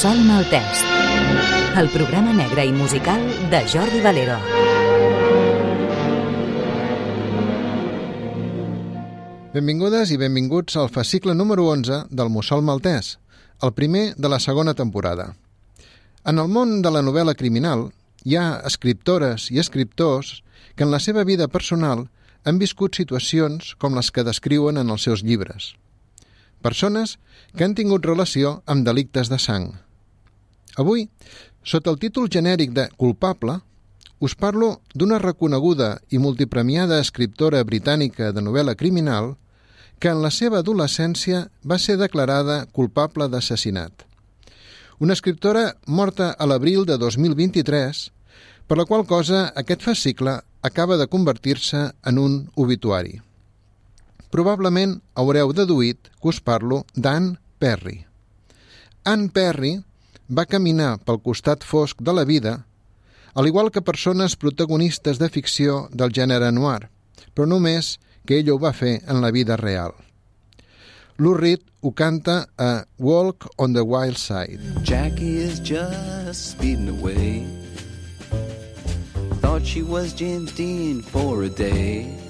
Mussol Maltès, el programa negre i musical de Jordi Valero. Benvingudes i benvinguts al fascicle número 11 del Mussol Maltès, el primer de la segona temporada. En el món de la novel·la criminal hi ha escriptores i escriptors que en la seva vida personal han viscut situacions com les que descriuen en els seus llibres. Persones que han tingut relació amb delictes de sang. Avui, sota el títol genèric de Culpable, us parlo d'una reconeguda i multipremiada escriptora britànica de novel·la criminal que en la seva adolescència va ser declarada culpable d'assassinat. Una escriptora morta a l'abril de 2023, per la qual cosa aquest fascicle acaba de convertir-se en un obituari. Probablement haureu deduït que us parlo d'Anne Perry. Anne Perry va caminar pel costat fosc de la vida al igual que persones protagonistes de ficció del gènere noir, però només que ella ho va fer en la vida real. Lou Reed ho canta a Walk on the Wild Side. Jackie is just speeding away. Thought she was James Dean for a day.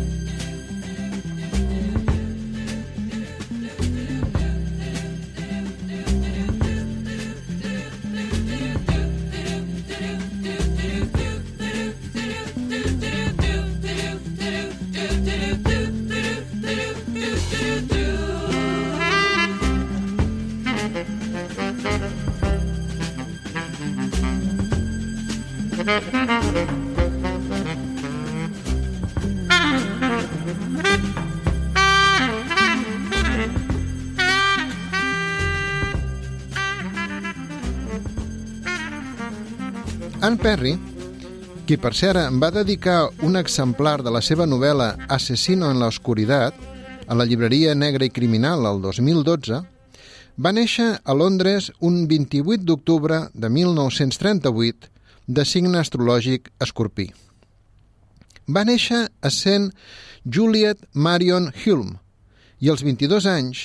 qui per cert va dedicar un exemplar de la seva novel·la Asesino en la oscuridad a la llibreria Negra i Criminal el 2012, va néixer a Londres un 28 d'octubre de 1938 de signe astrològic escorpí. Va néixer a sent Juliet Marion Hulme i als 22 anys,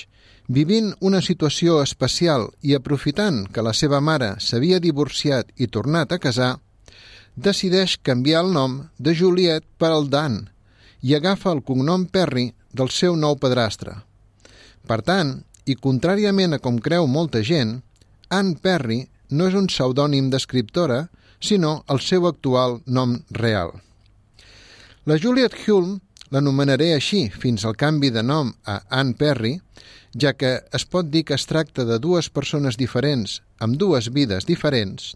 vivint una situació especial i aprofitant que la seva mare s'havia divorciat i tornat a casar, decideix canviar el nom de Juliet per el Dan i agafa el cognom Perry del seu nou padrastre. Per tant, i contràriament a com creu molta gent, Anne Perry no és un pseudònim d'escriptora, sinó el seu actual nom real. La Juliet Hulme l'anomenaré així fins al canvi de nom a Anne Perry, ja que es pot dir que es tracta de dues persones diferents amb dues vides diferents,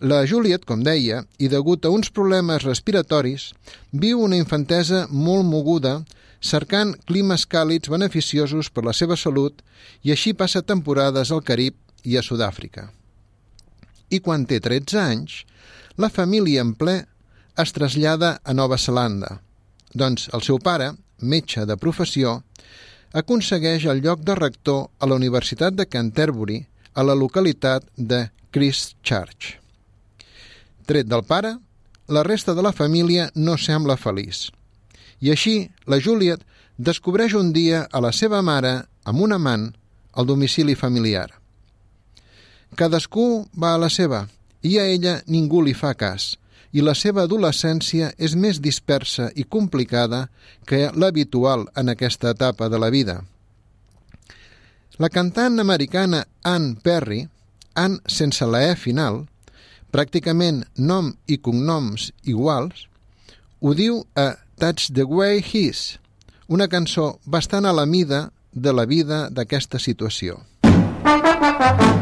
la Juliet, com deia, i degut a uns problemes respiratoris, viu una infantesa molt moguda cercant climes càlids beneficiosos per la seva salut i així passa temporades al Carib i a Sud-àfrica. I quan té 13 anys, la família en ple es trasllada a Nova Zelanda, doncs el seu pare, metge de professió, aconsegueix el lloc de rector a la Universitat de Canterbury, a la localitat de Christchurch. Tret del pare, la resta de la família no sembla feliç. I així, la Juliet descobreix un dia a la seva mare amb un amant al domicili familiar. Cadascú va a la seva i a ella ningú li fa cas, i la seva adolescència és més dispersa i complicada que l'habitual en aquesta etapa de la vida. La cantant americana Anne Perry, Anne sense la E final, pràcticament nom i cognoms iguals, ho diu a That's the Way He's, una cançó bastant a la mida de la vida d'aquesta situació. There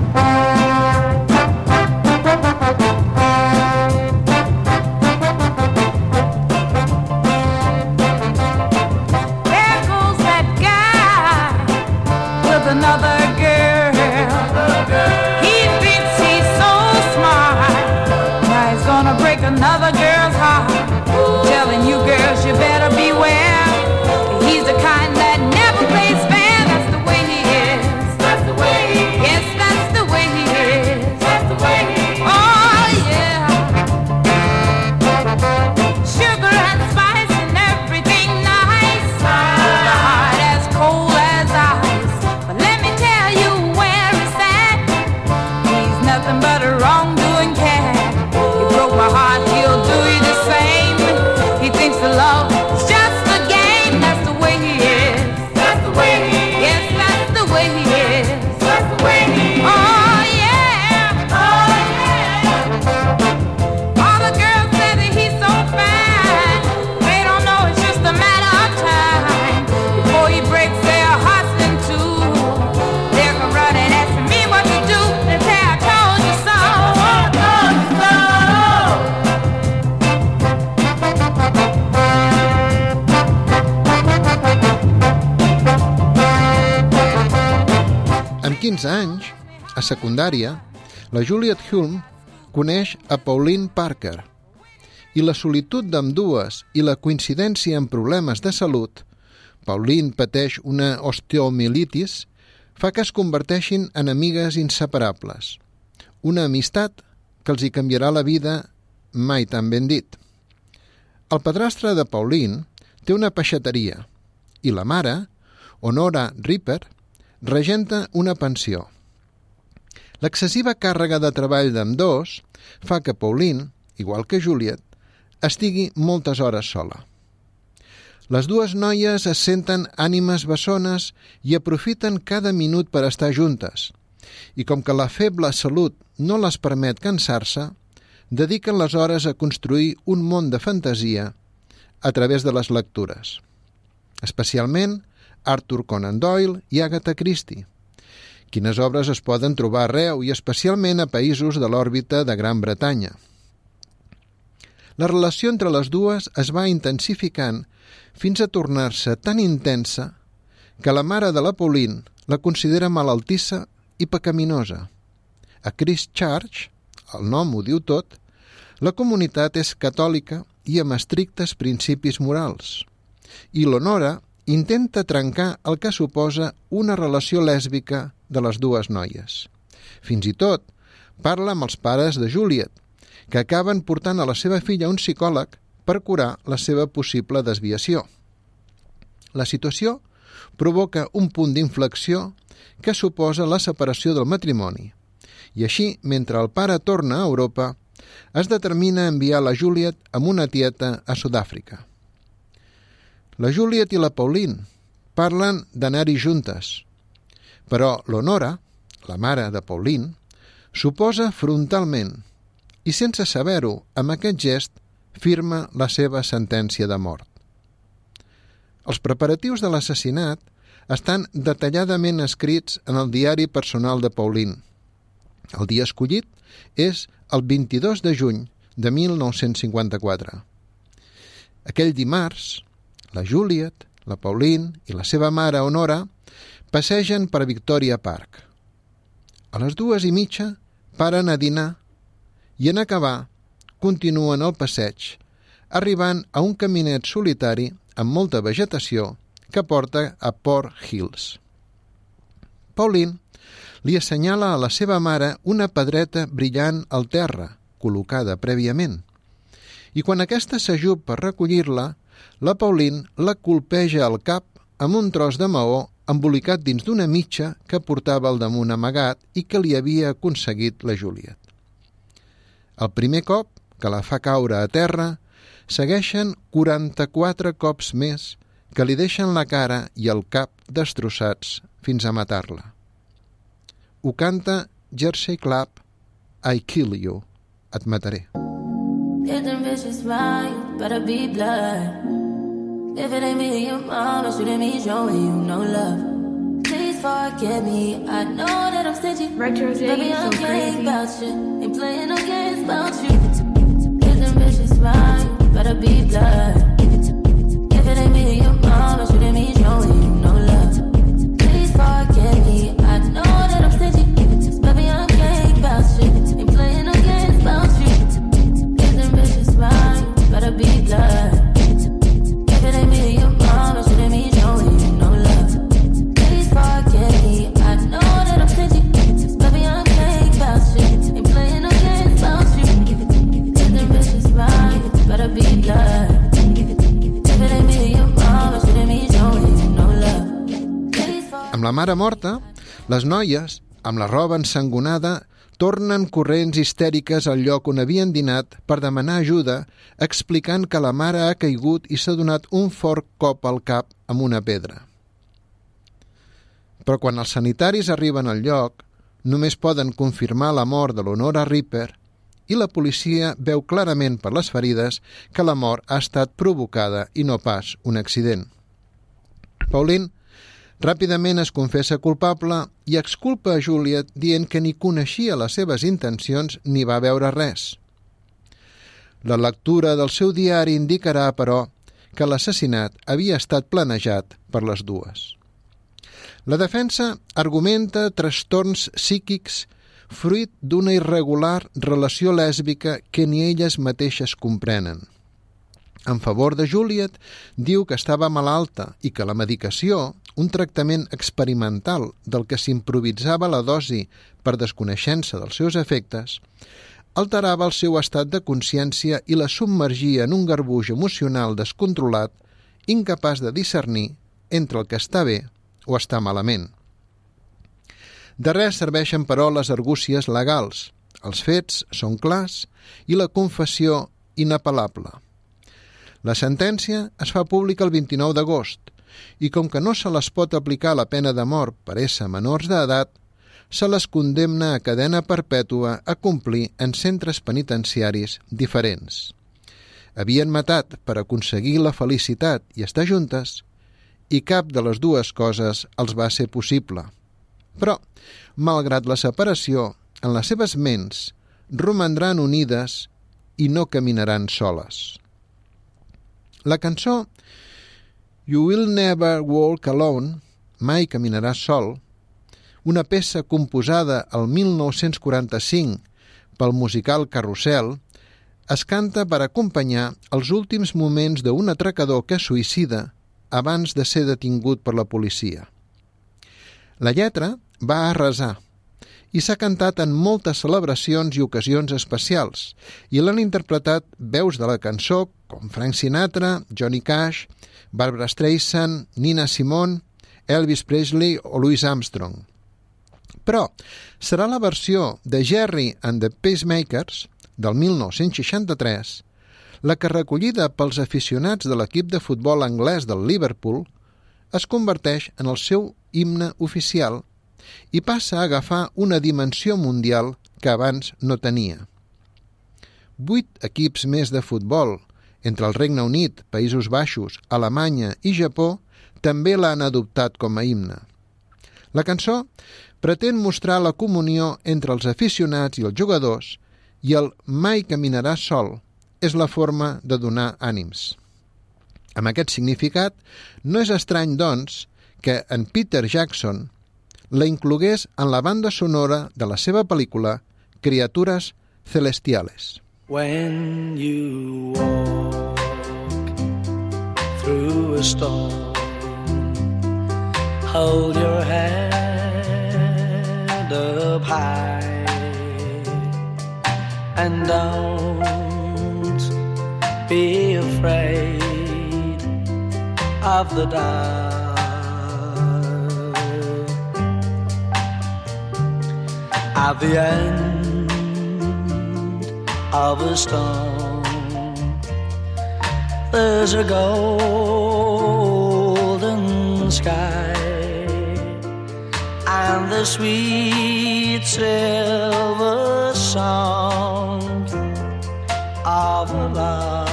secundària, la Juliet Hulme coneix a Pauline Parker i la solitud d'ambdues i la coincidència en problemes de salut, Pauline pateix una osteomielitis, fa que es converteixin en amigues inseparables. Una amistat que els hi canviarà la vida mai tan ben dit. El padrastre de Pauline té una peixateria i la mare, Honora Ripper, regenta una pensió. L'excessiva càrrega de treball d'ambdós fa que Pauline, igual que Juliet, estigui moltes hores sola. Les dues noies es senten ànimes bessones i aprofiten cada minut per estar juntes. I com que la feble salut no les permet cansar-se, dediquen les hores a construir un món de fantasia a través de les lectures. Especialment Arthur Conan Doyle i Agatha Christie. Quines obres es poden trobar arreu i especialment a països de l'òrbita de Gran Bretanya. La relació entre les dues es va intensificant fins a tornar-se tan intensa que la mare de la Pauline la considera malaltissa i pecaminosa. A Christchurch, el nom ho diu tot, la comunitat és catòlica i amb estrictes principis morals. I l'Honora intenta trencar el que suposa una relació lèsbica de les dues noies. Fins i tot parla amb els pares de Juliet, que acaben portant a la seva filla un psicòleg per curar la seva possible desviació. La situació provoca un punt d'inflexió que suposa la separació del matrimoni. I així, mentre el pare torna a Europa, es determina enviar la Juliet amb una tieta a Sud-àfrica. La Juliet i la Pauline parlen d'anar-hi juntes, però l'Honora, la mare de Pauline, s'oposa frontalment i sense saber-ho, amb aquest gest, firma la seva sentència de mort. Els preparatius de l'assassinat estan detalladament escrits en el diari personal de Pauline. El dia escollit és el 22 de juny de 1954. Aquell dimarts, la Juliet, la Pauline i la seva mare Honora passegen per Victoria Park. A les dues i mitja paren a dinar i en acabar continuen el passeig, arribant a un caminet solitari amb molta vegetació que porta a Port Hills. Pauline li assenyala a la seva mare una pedreta brillant al terra, col·locada prèviament. I quan aquesta s'ajup per recollir-la, la Pauline la colpeja al cap amb un tros de maó embolicat dins d'una mitja que portava al damunt amagat i que li havia aconseguit la Juliet. El primer cop, que la fa caure a terra, segueixen 44 cops més que li deixen la cara i el cap destrossats fins a matar-la. Ho canta Jersey Club, I Kill You, et mataré. Get them bitches right, better be blood. If it ain't me, and your mama shouldn't be showing you no love. Please forgive me, I know that I'm stingy. Retro Baby, I'm so crazy. about shit. Ain't playing no games about you. Get them bitches right, better be blood. If it ain't me, and your mama shouldn't be showing you no mare morta, les noies, amb la roba ensangonada, tornen corrents histèriques al lloc on havien dinat per demanar ajuda, explicant que la mare ha caigut i s'ha donat un fort cop al cap amb una pedra. Però quan els sanitaris arriben al lloc, només poden confirmar la mort de l'Honora Ripper i la policia veu clarament per les ferides que la mort ha estat provocada i no pas un accident. Pauline ràpidament es confessa culpable i exculpa a Juliet dient que ni coneixia les seves intencions ni va veure res. La lectura del seu diari indicarà, però, que l'assassinat havia estat planejat per les dues. La defensa argumenta trastorns psíquics fruit d'una irregular relació lèsbica que ni elles mateixes comprenen. En favor de Juliet, diu que estava malalta i que la medicació, un tractament experimental del que s'improvisava la dosi per desconeixença dels seus efectes, alterava el seu estat de consciència i la submergia en un garbuix emocional descontrolat, incapaç de discernir entre el que està bé o està malament. De res serveixen, però, les argúcies legals. Els fets són clars i la confessió inapel·lable. La sentència es fa pública el 29 d'agost i com que no se les pot aplicar la pena de mort per ésser menors d'edat, se les condemna a cadena perpètua a complir en centres penitenciaris diferents. Havien matat per aconseguir la felicitat i estar juntes i cap de les dues coses els va ser possible. Però, malgrat la separació, en les seves ments romandran unides i no caminaran soles. La cançó You Will Never Walk Alone, Mai caminaràs sol, una peça composada el 1945 pel musical Carrusel, es canta per acompanyar els últims moments d'un atracador que suïcida abans de ser detingut per la policia. La lletra va a resar i s'ha cantat en moltes celebracions i ocasions especials i l'han interpretat veus de la cançó com Frank Sinatra, Johnny Cash, Barbara Streisand, Nina Simone, Elvis Presley o Louis Armstrong. Però serà la versió de Jerry and the Pacemakers del 1963 la que recollida pels aficionats de l'equip de futbol anglès del Liverpool es converteix en el seu himne oficial i passa a agafar una dimensió mundial que abans no tenia. Vuit equips més de futbol, entre el Regne Unit, Països Baixos, Alemanya i Japó, també l'han adoptat com a himne. La cançó pretén mostrar la comunió entre els aficionats i els jugadors i el mai caminarà sol, és la forma de donar ànims. Amb aquest significat, no és estrany, doncs, que en Peter Jackson la inclogués en la banda sonora de la seva pel·lícula Criatures Celestiales. When you walk through a storm, hold your head up high and don't be afraid of the dark. At the end of a storm, there's a golden sky and the sweet silver sound of love.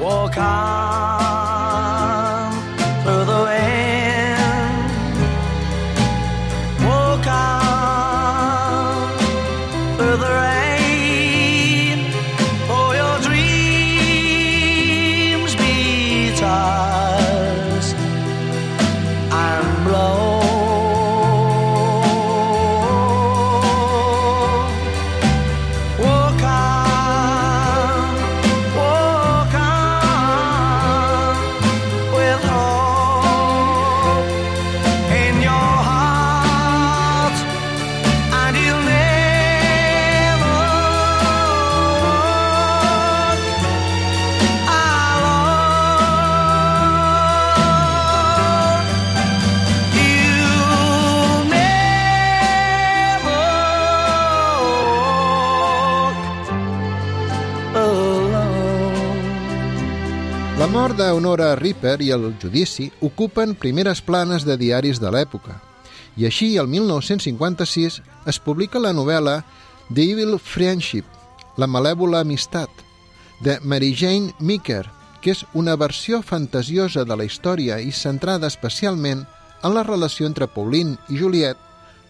Walk on La mort d'Honora Ripper i el judici ocupen primeres planes de diaris de l'època. I així, el 1956, es publica la novel·la The Evil Friendship, la malèvola amistat, de Mary Jane Meeker, que és una versió fantasiosa de la història i centrada especialment en la relació entre Pauline i Juliet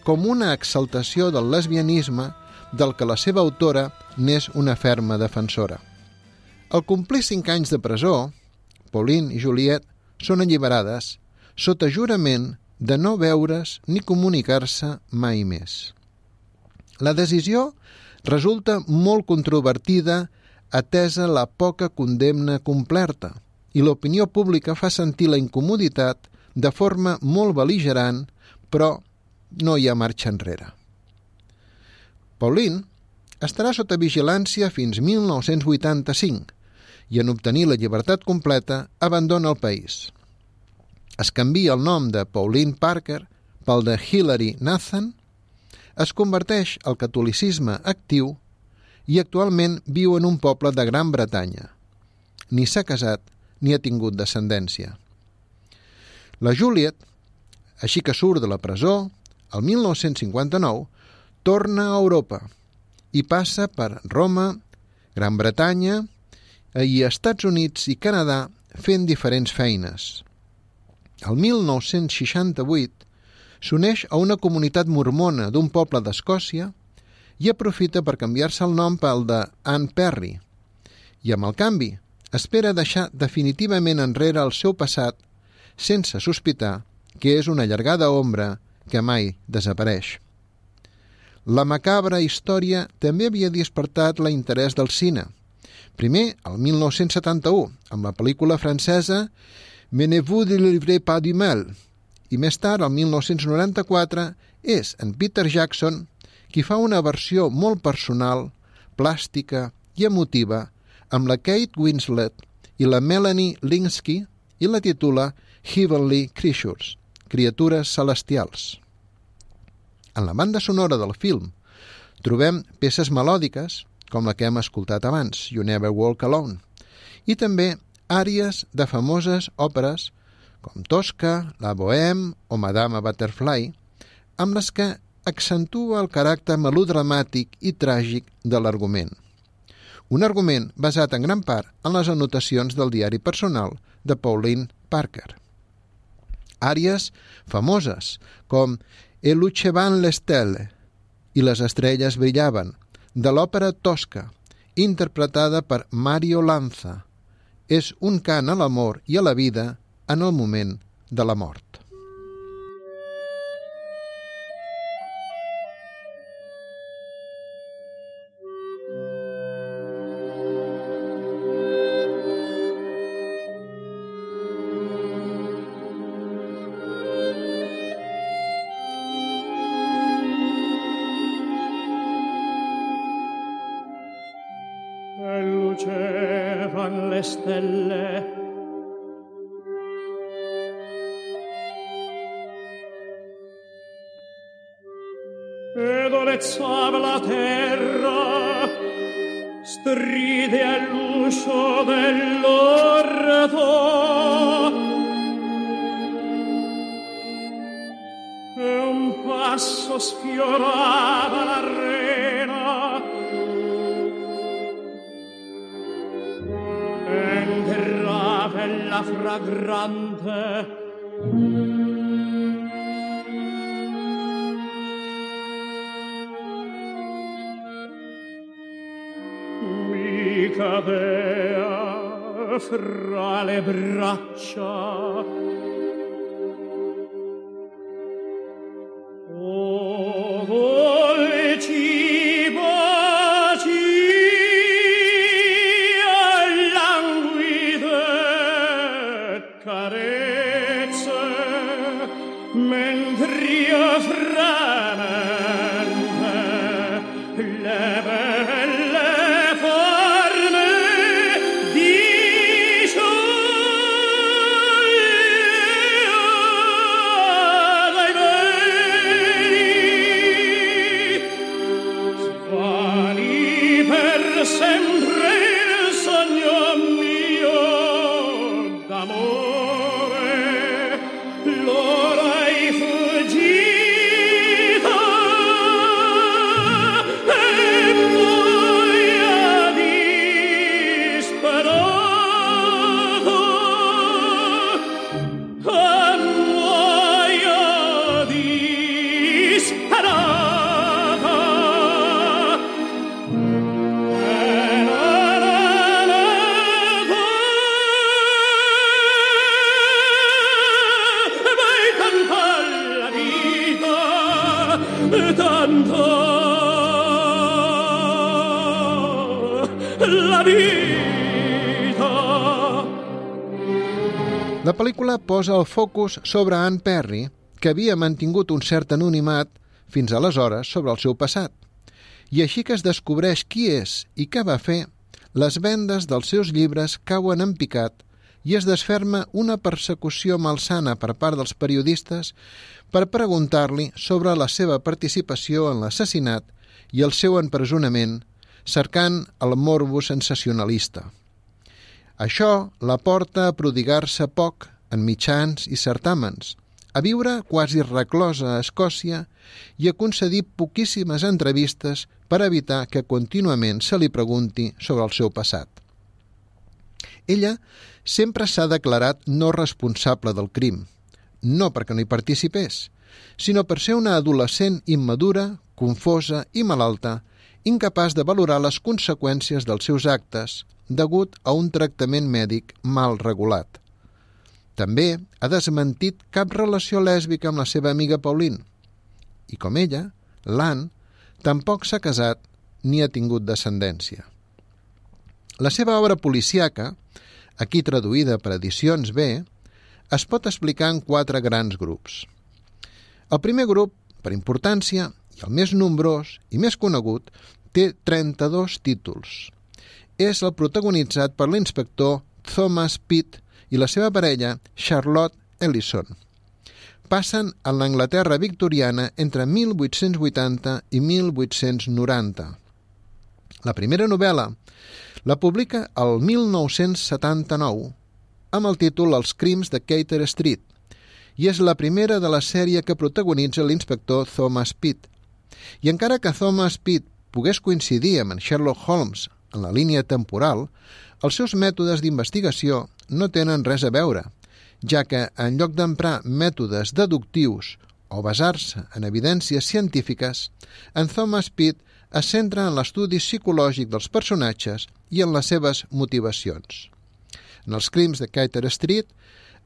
com una exaltació del lesbianisme del que la seva autora n'és una ferma defensora. Al complir cinc anys de presó, Pauline i Juliet són alliberades sota jurament de no veure's ni comunicar-se mai més. La decisió resulta molt controvertida atesa la poca condemna complerta i l'opinió pública fa sentir la incomoditat de forma molt beligerant, però no hi ha marxa enrere. Pauline estarà sota vigilància fins 1985 i en obtenir la llibertat completa abandona el país. Es canvia el nom de Pauline Parker pel de Hilary Nathan, es converteix al catolicisme actiu i actualment viu en un poble de Gran Bretanya. Ni s'ha casat ni ha tingut descendència. La Juliet, així que surt de la presó, el 1959, torna a Europa i passa per Roma, Gran Bretanya i Estats Units i Canadà fent diferents feines. El 1968 s'uneix a una comunitat mormona d'un poble d'Escòcia i aprofita per canviar-se el nom pel de Anne Perry. I amb el canvi, espera deixar definitivament enrere el seu passat sense sospitar que és una llargada ombra que mai desapareix. La macabra història també havia despertat l'interès del cine. Primer, el 1971, amb la pel·lícula francesa Menez-vous de livre pas du mal, i més tard, el 1994, és en Peter Jackson qui fa una versió molt personal, plàstica i emotiva amb la Kate Winslet i la Melanie Linsky i la titula Heavenly Creatures, criatures celestials. En la banda sonora del film trobem peces melòdiques, com la que hem escoltat abans, You Never Walk Alone, i també àries de famoses òperes com Tosca, La Bohème o Madame Butterfly, amb les que accentua el caràcter melodramàtic i tràgic de l'argument. Un argument basat en gran part en les anotacions del diari personal de Pauline Parker. Àries famoses com E luce van le stelle i les estrelles brillaven, de l'òpera Tosca, interpretada per Mario Lanza. És un cant a l'amor i a la vida en el moment de la mort. Stride all'uscio dell'orto e un passo sfiorava l'arena. Entrava la fragrante fra le braccia pel·lícula posa el focus sobre Anne Perry, que havia mantingut un cert anonimat fins aleshores sobre el seu passat. I així que es descobreix qui és i què va fer, les vendes dels seus llibres cauen en picat i es desferma una persecució malsana per part dels periodistes per preguntar-li sobre la seva participació en l'assassinat i el seu empresonament, cercant el morbo sensacionalista. Això la porta a prodigar-se poc en mitjans i certàmens, a viure quasi reclosa a Escòcia i a concedir poquíssimes entrevistes per evitar que contínuament se li pregunti sobre el seu passat. Ella sempre s'ha declarat no responsable del crim, no perquè no hi participés, sinó per ser una adolescent immadura, confosa i malalta, incapaç de valorar les conseqüències dels seus actes degut a un tractament mèdic mal regulat. També ha desmentit cap relació lèsbica amb la seva amiga Pauline. I com ella, l'Anne tampoc s'ha casat ni ha tingut descendència. La seva obra policiaca, aquí traduïda per Edicions B, es pot explicar en quatre grans grups. El primer grup, per importància, i el més nombrós i més conegut, té 32 títols. És el protagonitzat per l'inspector Thomas Pitt i la seva parella Charlotte Ellison. Passen a l'Anglaterra victoriana entre 1880 i 1890. La primera novel·la la publica el 1979 amb el títol Els crims de Cater Street i és la primera de la sèrie que protagonitza l'inspector Thomas Pitt. I encara que Thomas Pitt pogués coincidir amb en Sherlock Holmes en la línia temporal, els seus mètodes d'investigació no tenen res a veure, ja que en lloc d'emprar mètodes deductius o basar-se en evidències científiques, en Thomas Pitt es centra en l'estudi psicològic dels personatges i en les seves motivacions. En els crims de Cater Street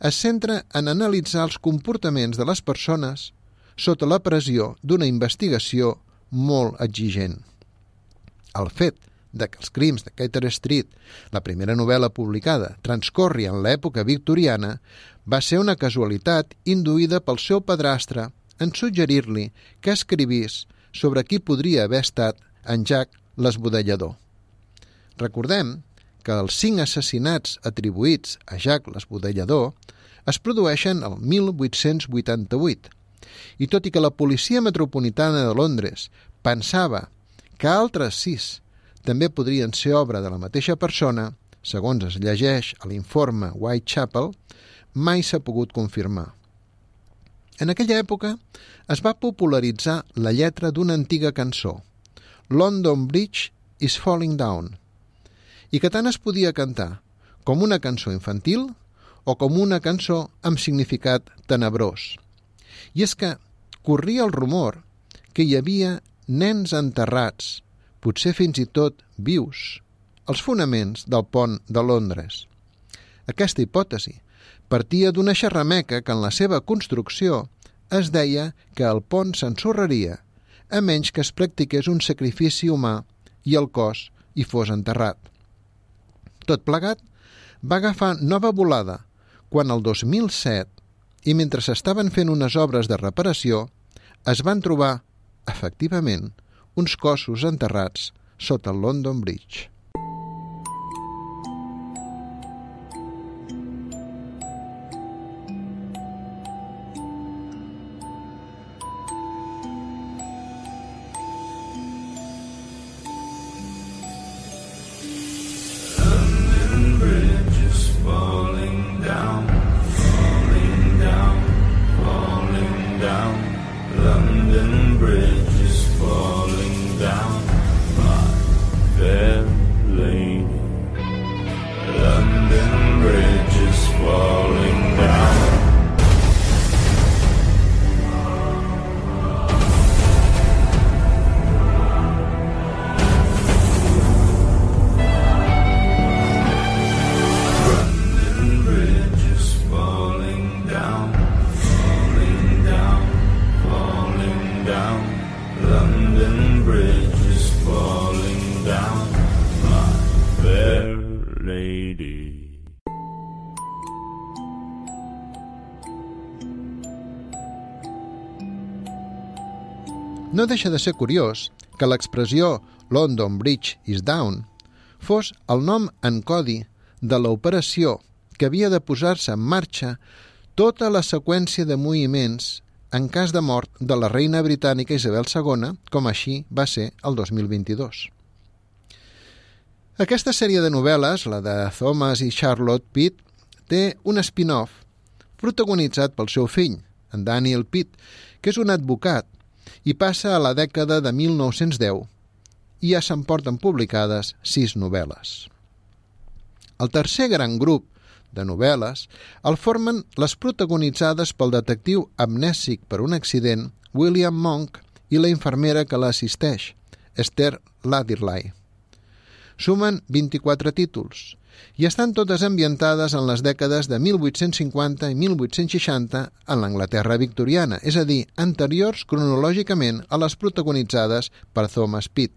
es centra en analitzar els comportaments de les persones sota la pressió d'una investigació molt exigent. El fet de que els crims de Cater Street, la primera novel·la publicada, transcorri en l'època victoriana, va ser una casualitat induïda pel seu padrastre en suggerir-li que escrivís sobre qui podria haver estat en Jack l'esbudellador. Recordem que els cinc assassinats atribuïts a Jack l'esbudellador es produeixen el 1888 i tot i que la policia metropolitana de Londres pensava que altres sis també podrien ser obra de la mateixa persona, segons es llegeix a l'informe Whitechapel, mai s'ha pogut confirmar. En aquella època es va popularitzar la lletra d'una antiga cançó, London Bridge is Falling Down, i que tant es podia cantar com una cançó infantil o com una cançó amb significat tenebrós. I és que corria el rumor que hi havia nens enterrats, potser fins i tot vius, als fonaments del pont de Londres. Aquesta hipòtesi partia d'una xerrameca que en la seva construcció es deia que el pont s'ensorraria a menys que es practiqués un sacrifici humà i el cos hi fos enterrat. Tot plegat va agafar nova volada quan el 2007, i mentre s'estaven fent unes obres de reparació, es van trobar, efectivament, uns cossos enterrats sota el London Bridge. No deixa de ser curiós que l'expressió London Bridge is down fos el nom en codi de l'operació que havia de posar-se en marxa tota la seqüència de moviments en cas de mort de la reina britànica Isabel II, com així va ser el 2022. Aquesta sèrie de novel·les, la de Thomas i Charlotte Pitt, té un spin-off protagonitzat pel seu fill, en Daniel Pitt, que és un advocat i passa a la dècada de 1910 i ja se'n porten publicades sis novel·les. El tercer gran grup de novel·les el formen les protagonitzades pel detectiu amnèsic per un accident William Monk i la infermera que l'assisteix, Esther Ladirley. Sumen 24 títols i estan totes ambientades en les dècades de 1850 i 1860 en l'Anglaterra victoriana, és a dir, anteriors cronològicament a les protagonitzades per Thomas Pitt.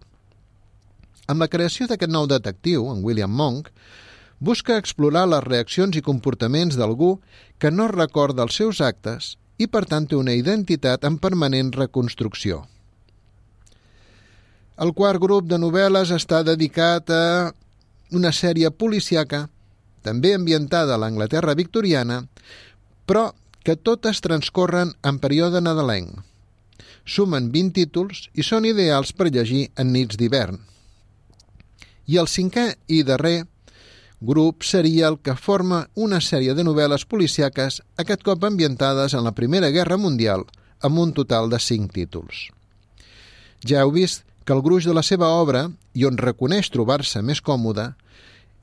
Amb la creació d'aquest nou detectiu, en William Monk, busca explorar les reaccions i comportaments d'algú que no recorda els seus actes i, per tant, té una identitat en permanent reconstrucció. El quart grup de novel·les està dedicat a una sèrie policiaca, també ambientada a l'Anglaterra victoriana, però que totes transcorren en període nadalenc. Sumen 20 títols i són ideals per llegir en nits d'hivern. I el cinquè i darrer grup seria el que forma una sèrie de novel·les policiaques, aquest cop ambientades en la Primera Guerra Mundial, amb un total de 5 títols. Ja heu vist que el gruix de la seva obra, i on reconeix trobar-se més còmode,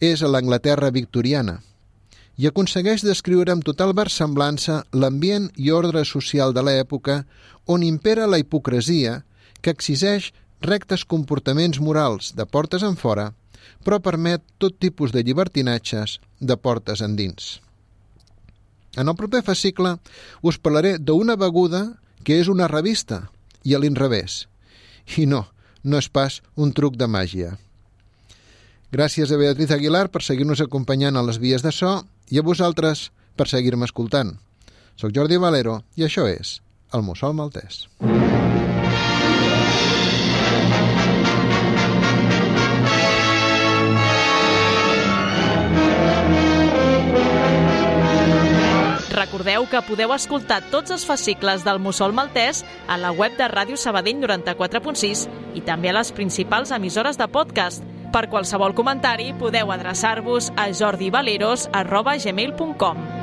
és a l'Anglaterra victoriana, i aconsegueix descriure amb total versemblança l'ambient i ordre social de l'època on impera la hipocresia que exigeix rectes comportaments morals de portes en fora, però permet tot tipus de llibertinatges de portes endins. En el proper fascicle us parlaré d'una beguda que és una revista i a l'inrevés. I no, no és pas un truc de màgia. Gràcies a Beatriz Aguilar per seguir-nos acompanyant a les vies de so i a vosaltres per seguir-me escoltant. Soc Jordi Valero i això és El Mussol Maltès. Recordeu que podeu escoltar tots els fascicles del Mussol Maltès a la web de Ràdio Sabadell 94.6 i també a les principals emissores de podcast. Per qualsevol comentari podeu adreçar-vos a jordivaleros.gmail.com